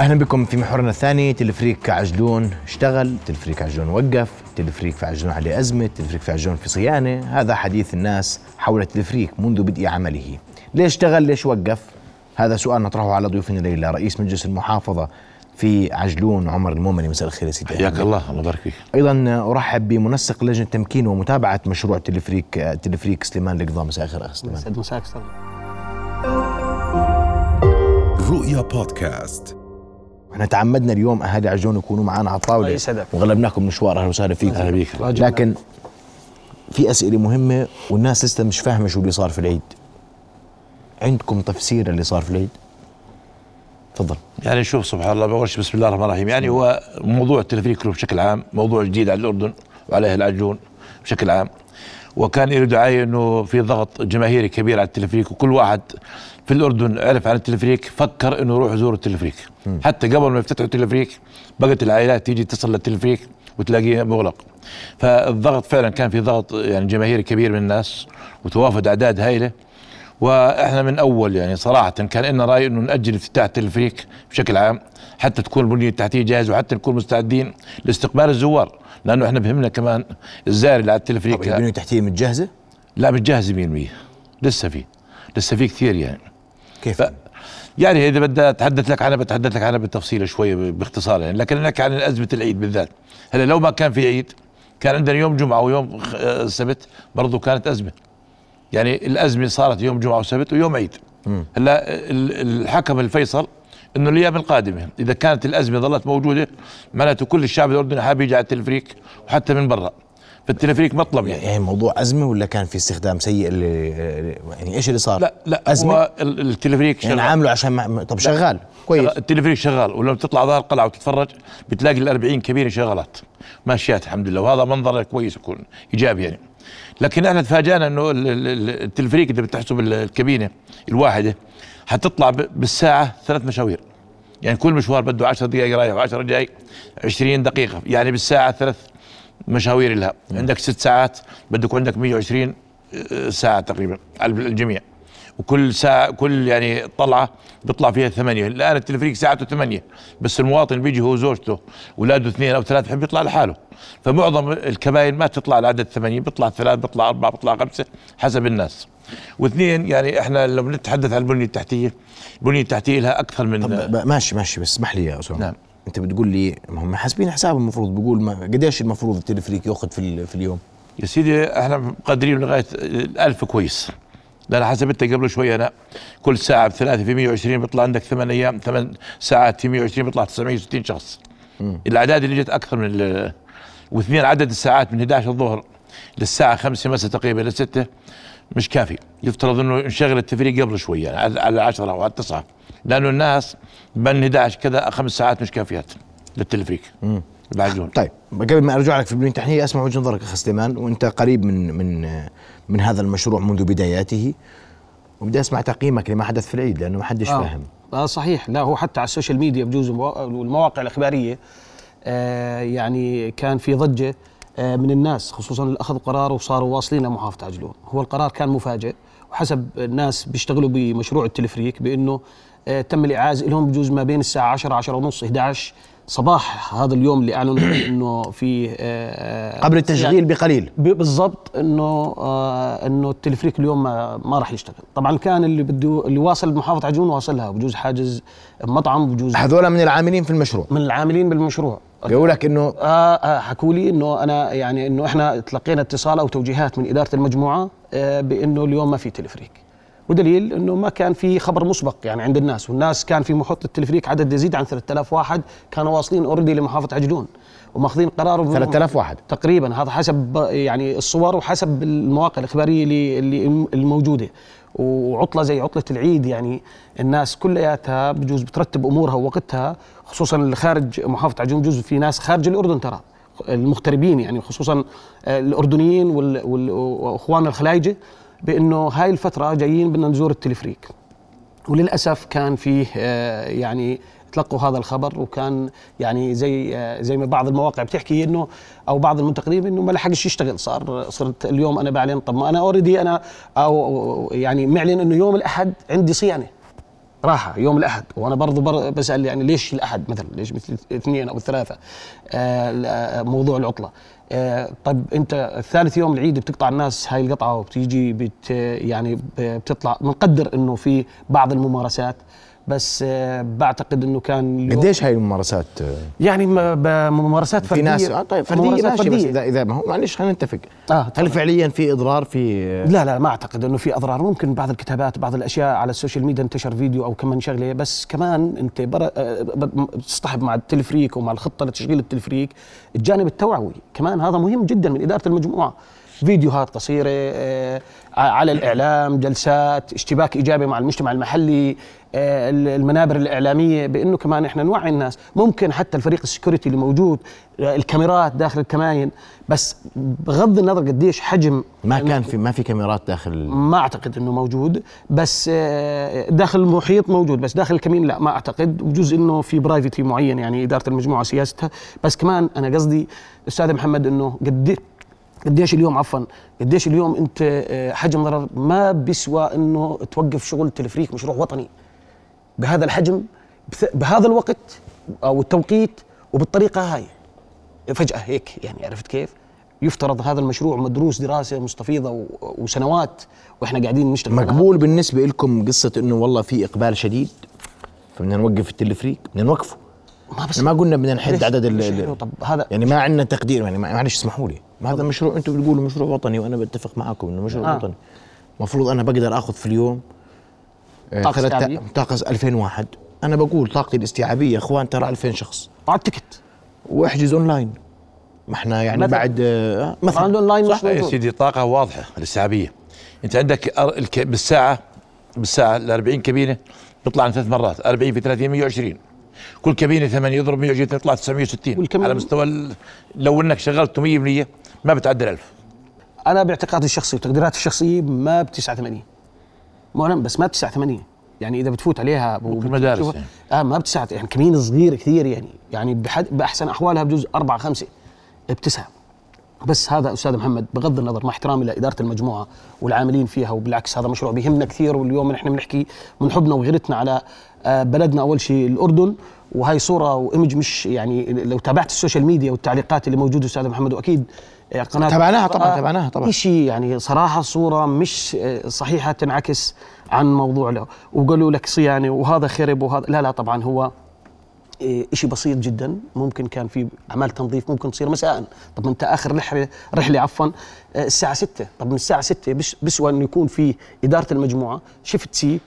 أهلا بكم في محورنا الثاني تلفريك عجلون اشتغل تلفريك عجلون وقف تلفريك في عجلون عليه أزمة تلفريك في عجلون في صيانة. هذا حديث الناس حول التلفريك منذ بدء عمله. ليش اشتغل؟ ليش وقف؟ هذا سؤال نطرحه على ضيوفنا الليلة. رئيس مجلس المحافظة في عجلون عمر المؤمني مساء الخير يا سيدي. حياك الله الله يبارك فيك. أيضا أرحب بمنسق لجنة تمكين ومتابعة مشروع تلفريك تلفريك سليمان القضاء. مساء الخير أخ سليمان. يسعد مساك رؤيا بودكاست. إحنا تعمدنا اليوم أهالي عجلون يكونوا معنا على الطاولة. الله يسعدك. وغلبناكم مشوار أهلا وسهلا فيكم أهلا بيك. لكن في أسئلة مهمة والناس لسه مش فاهمة شو اللي صار في العيد. عندكم تفسير اللي صار في العيد؟ تفضل. يعني شوف سبحان الله بقولش بسم الله الرحمن الرحيم. يعني هو موضوع التلفريك بشكل عام موضوع جديد على الأردن وعليه العجون بشكل عام. وكان له دعايه إنه في ضغط جماهيري كبير على التلفريك وكل واحد في الأردن عرف عن التلفريك فكر إنه يروح يزور التلفريك حتى قبل ما يفتتحوا التلفريك بقت العائلات تيجي تصل للتلفريك وتلاقيه مغلق. فالضغط فعلا كان في ضغط يعني جماهيري كبير من الناس وتوافد أعداد هائله وإحنا من أول يعني صراحة كان لنا رأي إنه نأجل افتتاح التلفريك بشكل عام حتى تكون البنيه التحتية جاهزه وحتى نكون مستعدين لاستقبال الزوار لأنه إحنا بهمنا كمان الزائر اللي على التلفريك البنيه التحتيه متجهزة؟ لا مش جاهز 100% لسه في لسه في كثير يعني. كيف؟ يعني إذا بدي أتحدث لك عنها بتحدث لك عنها بالتفصيل شوي باختصار يعني لكن نحكي عن أزمة العيد بالذات. هلأ لو ما كان في عيد كان عندنا يوم جمعة ويوم آه، السبت برضه كانت أزمة. يعني الأزمة صارت يوم جمعة وسبت ويوم عيد. هلا ال- الحكم الفيصل إنه الأيام القادمة إذا كانت الأزمة ظلت موجودة معناته كل الشعب الأردني حابب يجي على التلفريك وحتى من برا. فالتلفريك مطلب يعني. يعني موضوع أزمة ولا كان في استخدام سيء اللي يعني إيش اللي صار؟ لا لا أزمة؟ التلفريك يعني شغال. عامله عشان ما طب شغال كويس. التلفريك شغال ولما تطلع ظهر القلعه وتتفرج بتلاقي ال 40 كبيرة شغالات ماشيات الحمد لله وهذا منظر كويس يكون إيجابي يعني. لكن إحنا تفاجئنا انه ال- ال- ال- التلفريك اذا بتحسب ال- الكابينة الواحدة حتطلع بالساعة ثلاث مشاوير. يعني كل مشوار بده 10 دقائق رايح و10 جاي 20 دقيقة. يعني بالساعة ثلاث مشاوير لها. عندك ست ساعات بدك يكون عندك 120 ساعة تقريبا على الجميع. وكل ساعة كل يعني طلعة بيطلع فيها ثمانية. الآن التلفريك ساعته ثمانية بس المواطن بيجي هو وزوجته ولاده اثنين أو ثلاثة بحب يطلع لحاله. فمعظم الكباين ما تطلع العدد ثمانية بيطلع ثلاث بيطلع أربعة بيطلع خمسة حسب الناس. واثنين يعني إحنا لو بنتحدث عن البنية التحتية البنية التحتية لها أكثر من طب ماشي ماشي بس اسمح لي يا أسامة. نعم. أنت بتقول لي هم حاسبين حساب المفروض بيقول ما قديش المفروض التلفريك ياخذ في في اليوم؟ يا سيدي إحنا مقدرين لغاية الألف كويس. لأن حسبتها قبل شوي أنا كل ساعة بثلاثة في 120 بيطلع عندك ثمان أيام ثمان ساعات في 120 بيطلع 960 شخص. الأعداد اللي جت أكثر من واثنين عدد الساعات من 11 الظهر للساعة 5 مساء تقريبا لستة مش كافي. يفترض إنه نشغل التلفريك قبل شوي يعني على- على 10 أو على 9 لأنه الناس من 11 كذا خمس ساعات مش كافيات لتلفريك عجلون طيب قبل ما أرجع لك في البنيه التحتيه أسمع وجهة نظرك اخ سليمان وأنت قريب من من من هذا المشروع منذ بداياته. وبدي أسمع تقييمك لما حدث في العيد لأنه ما حدش آه. فاهم. آه صحيح. لا هو حتى على ال social media بجوز الموا- والمواقع الإخبارية آه يعني كان في ضجة آه من الناس خصوصا اللي أخذوا قرار وصاروا واصلين لمحافظة عجلون هو القرار كان مفاجئ وحسب الناس بيشتغلوا بمشروع التلفريك بأنه آه تم الإعاز لهم بجوز ما بين الساعة 10 10 ونص 11 صباح هذا اليوم اللي أعلنوا إنه في آه قبل التشغيل بقليل. بالضبط إنه آه إنه التلفريك اليوم ما, ما راح يشتغل. طبعا كان اللي بده اللي واصل محافظة عجون واصلها بجوز حاجز مطعم بجوز هذول من العاملين في المشروع. من العاملين بالمشروع. بيقول لك إنه آه آه حكوا لي إنه أنا يعني إنه إحنا تلقينا اتصال أو توجيهات من إدارة المجموعة آه بإنه اليوم ما في تلفريك. ودليل إنه ما كان في خبر مسبق يعني عند الناس والناس كان في محطه التلفريك عدد يزيد عن 3000 واحد كانوا واصلين اوريدي لمحافظة عجلون وماخذين قرار 3000 واحد. تقريبا هذا حسب يعني الصور وحسب المواقع الإخبارية اللي اللي الموجودة. وعطلة زي عطلة العيد يعني الناس كلياتها بجوز بترتب أمورها ووقتها خصوصا اللي خارج محافظة عجون بجوز في ناس خارج الأردن ترى المغتربين يعني خصوصا الأردنيين واخواننا الخلايجه بأنه هاي الفترة جايين بدنا نزور التلفريك. وللأسف كان فيه آه، يعني تلقوا هذا الخبر وكان يعني زي آه، زي ما بعض المواقع بتحكي إنه أو بعض المنتقدين انه ما لحقش يشتغل. صار صرت اليوم أنا بعلن طب ما أنا اوريدي أنا أو يعني معلن إنه يوم الأحد عندي صيانة. راحة يوم الأحد. وأنا برضو بر بسأل يعني ليش الأحد؟ مثلا ليش مثل الاثنين أو الثلاثه آه موضوع العطلة. آه طيب أنت الثالث يوم العيد بتقطع الناس هاي القطعة وبتيجي بت يعني بتطلع بنقدر إنه في بعض الممارسات. بس آه بعتقد إنه كان قديش هاي الممارسات؟ آه، يعني م- بممارسات فرديه في ناس آه طيب فردية ممارسات ماشي بس فردية. اذا إذا ما هو معلش خلينا نتفق. آه، هل. فعليا في إضرار في لا لا ما أعتقد إنه في إضرار. ممكن بعض الكتابات بعض الأشياء على ال social media انتشر فيديو أو كمان شغلة بس كمان أنت بر... آه، ب- تصطحب مع التلفريك ومع الخطة لتشغيل التلفريك. الجانب التوعوي كمان هذا مهم جدا من إدارة المجموعة. فيديوهات قصيرة آه، على الإعلام جلسات اشتباك إيجابي مع المجتمع المحلي آه، المنابر الإعلامية بأنه كمان إحنا نوعي الناس. ممكن حتى الفريق ال security اللي موجود آه، الكاميرات داخل الكباين بس بغض النظر قديش حجم ما كان في ما في كاميرات داخل ما أعتقد إنه موجود. بس آه، داخل المحيط موجود بس داخل الكابين لا ما أعتقد. وجزء إنه في privacy معين يعني إدارة المجموعة سياستها. بس كمان أنا قصدي أستاذ محمد إنه قد قديش اليوم عفوا قديش اليوم أنت آه، حجم ضرر ما بيسوى إنه توقف شغل تلفريك مشروع وطني. بهذا الحجم بهذا الوقت أو التوقيت وبالطريقة هاي فجأة هيك يعني عرفت كيف؟ يفترض هذا المشروع مدروس دراسة مستفيضة وسنوات وإحنا قاعدين نشتغل مقبول بالنسبة لكم قصة إنه والله في إقبال شديد فبدنا نوقف التلفريك بدنا نوقفه ما بس ما قلنا بدنا نحد عدد ال- يعني؟ طب هذا يعني ما عندنا تقدير يعني معلش اسمحوا لي هذا مشروع أنتم بتقولوا مشروع وطني وأنا بتفق معكم إنه مشروع آه. وطني المفروض أنا بقدر آخذ في اليوم طاقة ثلاثة- استيعابية؟ طاقة 2000 واحد. أنا بقول طاقتي الاستيعابية يا أخوان ترى 2000 شخص. على ال ticket واحجز أونلاين. ما إحنا يعني مثلا. بعد آه، مثلا. الاونلاين مش يا سيدي طاقة واضحة الاستيعابية. أنت عندك بالساعة بالساعة ال 40 كابينة بيطلع ثلاث مرات. 40 في 30 120 كل كابينة 8 يضرب 120 يطلع 960 والكمين- على مستوى ال- لو إنك شغلته 100% ما بتعدى 1000 أنا باعتقادي الشخصي وتقديراتي الشخصية ما ب 89 معلم بس ما ب 89 يعني إذا بتفوت عليها ممكن مدارس وبتشوفها- يعني. آه ما بتسعة يعني كمين صغير كثير يعني. يعني بحد بأحسن أحوالها بجوز أربعة خمسة بتسعة. بس هذا أستاذ محمد بغض النظر مع احترامي لإدارة المجموعة والعاملين فيها وبالعكس هذا مشروع بيهمنا كثير واليوم نحن بنحكي من حبنا وغيرتنا على آه، بلدنا أول شيء الأردن. وهي صورة وإيمج مش يعني لو تابعت السوشيال ميديا والتعليقات اللي موجودة أستاذ محمد وأكيد قناه تابعناها طبعاً، تابعناها طبعاً. شيء يعني صراحة صورة مش آه، صحيحة تنعكس عن موضوع له. وقالوا لك صيانة وهذا خرب وهذا لا لا طبعا هو إيه، شيء بسيط جدا. ممكن كان في أعمال تنظيف ممكن تصير مساء. طب أنت آخر رحلة رحلة عفوا آه، الساعة 6 طب من الساعة 6 بس بسوى إنه يكون في إدارة المجموعة. شفت سي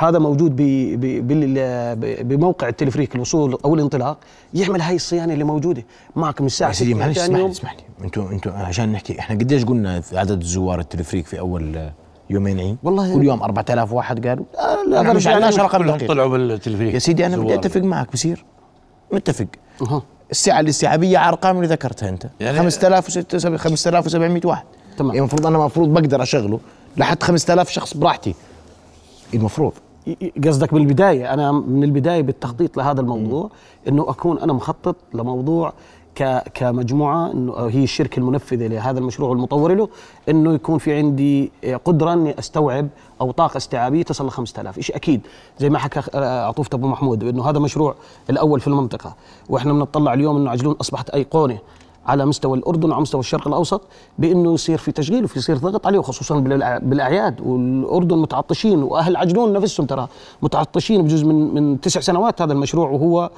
هذا موجود ب- ب- بال- ب- بموقع التلفريك الوصول أو الانطلاق يعمل هاي الصيانة اللي موجودة. معك من الساعة يا سيدي 6 معلش اسمح لي اسمح لي أنتوا أنتوا عشان نحكي إحنا قديش قلنا عدد الزوار التلفريك في أول آه، يومين عيد؟ والله- كل يوم 4000 واحد قالوا لا إحنا مش عندناش رقم كلهم دقيق طلعوا بالتلفريك يا سيدي أنا بدي زوار. أتفق معك بصير متفق. أها. السعه الاستيعابيه على الارقام اللي ذكرتها أنت. يعني- يعني 5000 5700 واحد. تمام. يعني المفروض أنا المفروض بقدر أشغله لحد 5000 شخص براحتي. المفروض. قصدك بالبداية أنا من البداية بالتخطيط لهذا الموضوع إنه أكون أنا مخطط لموضوع ك كمجموعة إنه هي الشركة المنفذة لهذا المشروع والمطور له إنه يكون في عندي قدرة إني أستوعب أو طاقه استيعابية تصل ل 5000 شيء أكيد زي ما حكى آه، عطوفة أبو محمود إنه هذا مشروع الأول في المنطقة وإحنا بنطلع اليوم إنه عجلون أصبحت أيقونة. على مستوى الأردن وعلى مستوى الشرق الأوسط بأنه يصير في تشغيل وفي يصير ضغط عليه وخصوصا بالأعياد. والأردن متعطشين وأهل عجلون نفسهم ترى متعطشين بجوز من من تسع سنوات هذا المشروع وهو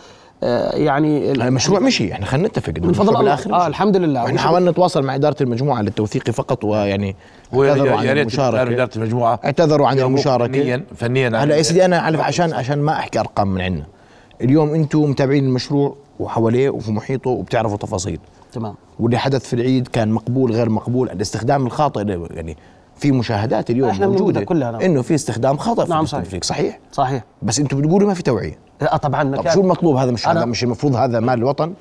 آه، يعني المشروع مشي إحنا خلينا نتفق من فضل الله. آه. الحمد لله. وإحنا حاولنا نتواصل مع إدارة المجموعة للتوثيق فقط ويعني اعتذروا عن يا ريت المشاركة. اداره المجموعة اعتذروا عن المشاركة. فنيا فنيا هلا يا سيدي أنا عشان عشان ما أحكي أرقام من عندنا. اليوم أنتم متابعين المشروع وحواليه وفي محيطه وبتعرفوا تفاصيل. تمام. واللي حدث في العيد كان مقبول غير مقبول. الاستخدام الخاطئ يعني في مشاهدات اليوم إحنا موجودة. كلها، نعم. إنه في استخدام خطا نعم، في صحيح. صحيح؟ صحيح. بس أنتم بتقولوا ما في توعية. آه طبعا طب شو المطلوب؟ هذا مش هذا مش المفروض هذا مال الوطن؟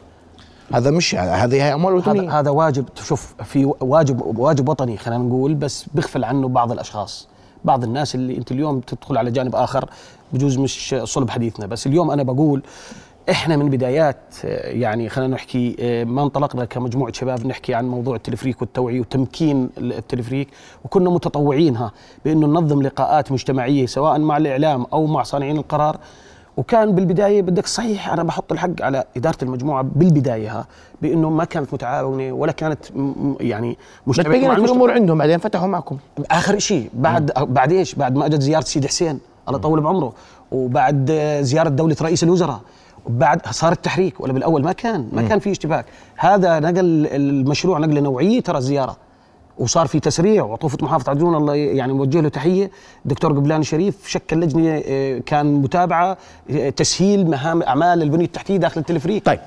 هذا مش هذه هي أموال هذا وطنيه هذا واجب شوف في واجب واجب وطني خلينا نقول بس بيغفل عنه بعض الأشخاص. بعض الناس اللي أنت اليوم تدخل على جانب آخر بجوز مش صلب حديثنا. بس اليوم أنا بقول إحنا من بدايات يعني خلينا نحكي ما انطلقنا كمجموعة شباب نحكي عن موضوع التلفريك والتوعية وتمكين التلفريك وكنا متطوعينها بإنه ننظم لقاءات مجتمعية سواء مع الإعلام أو مع صانعين القرار وكان بالبداية بدك صحيح أنا بحط الحق على إدارة المجموعة بالبداية بإنه ما كانت متعاونة ولا كانت م- م- يعني مع بتبينت المجتمع. الأمور عندهم بعدين فتحوا معكم آخر شيء بعد بعد إيش؟ بعد ما أجت زيارة سيدي حسين الله يطول بعمره وبعد زيارة دولة رئيس الوزراء وبعد صار التحريك ولا بالأول ما كان ما كان في اشتباك. هذا نقل المشروع نقلة نوعية ترى الزياره وصار في تسريع وعطوفه محافظة عجلون الله يعني موجه له تحية. دكتور قبلاني شريف شكل لجنه آه، كان متابعة آه، تسهيل مهام أعمال البنية التحتية داخل التلفريك طيب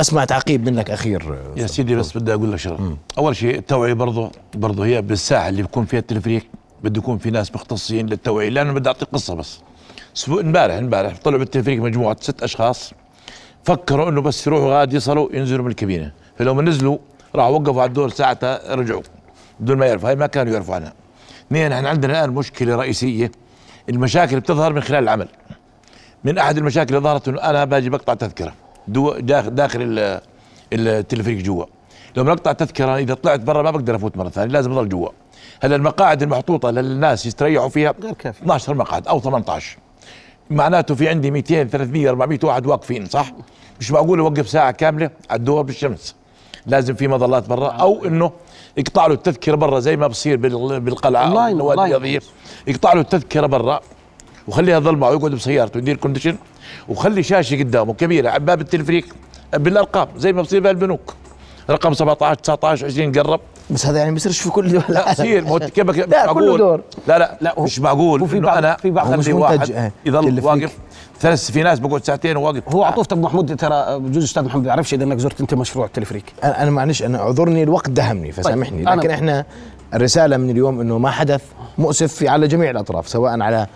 أسمع تعقيب منك أخير يا سيدي بس بدي أقول لك شغلة. أول شيء التوعية برضه برضه هي بالساحة اللي بيكون فيها التلفريك بده يكون في ناس مختصين للتوعية. لأنه بدي اعطيك قصة بس. امبارح امبارح طلعوا بالتلفريك مجموعة ست أشخاص فكروا إنه بس يروحوا غاد يصلوا ينزلوا من الكابينة فلما نزلوا راحوا وقفوا على الدور ساعتها رجعوا بدون ما يعرفوا هاي ما كانوا يعرفوا عنها. اثنين إحنا عندنا الآن مشكلة رئيسية المشاكل بتظهر من خلال العمل. من أحد المشاكل اللي ظهرت إنه أنا باجي بقطع تذكرة دو داخل داخل ال- التلفريك جوا. لما أقطع تذكرة إذا طلعت برا ما بقدر أفوت مرة ثانية لازم اضل جوا. هلا المقاعد المحطوطة للناس يستريحوا فيها غير كافية. 12 مقعد أو 18 معناته في عندي 200 300 400 واحد واقفين صح؟ مش معقول أوقف ساعة كاملة على الدور بالشمس. لازم في مظلات برا أو إنه يقطع له التذكرة برا زي ما بصير بال- بالقلعة أونلاين. الرياضيه يقطع له التذكرة برا وخليها تظل معه يقعد بسيارته يدير condition وخلي شاشة قدامه كبيرة على باب التلفريك بالأرقام زي ما بصير بالبنوك. رقم 17 19 20 قرب. بس هذا يعني بيصيرش في كل دول لا العالم. بصير. مو كيف لا، كله معقول. دور. لا لا لا، لا هو- مش معقول. هو في إنه بعض- أنا في بعض- هو مش واحد آه، يضل. واقف ثلاث في ناس بقعد ساعتين وواقف هو عطوف ابو محمود ترى بجوز أستاذ محمد بيعرفش إذا إنك زرت أنت مشروع التلفريك أنا أنا معلش أنا أعذرني الوقت دهمني فسامحني. طيب، أنا- لكن إحنا الرسالة من اليوم إنه ما حدث مؤسف في على جميع الأطراف سواء على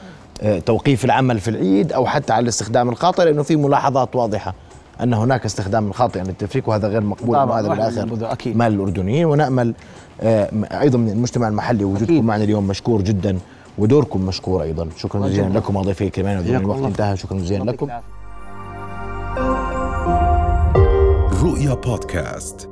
آه، توقيف العمل في العيد أو حتى على الاستخدام الخاطئ لأنه في ملاحظات واضحة. أن هناك استخدام خاطئ للتفريق وهذا غير مقبول طبعاً، انه هذا واحد من بالاخر أكيد. مال الاردنيين ونأمل آه، أيضا من المجتمع المحلي وجودكم أكيد. معنا اليوم مشكور جدا ودوركم مشكور أيضا شكرا جزيلا لكم أضيفي حياكم الوقت. انتهى شكرا جزيلا لكم. رؤيا بودكاست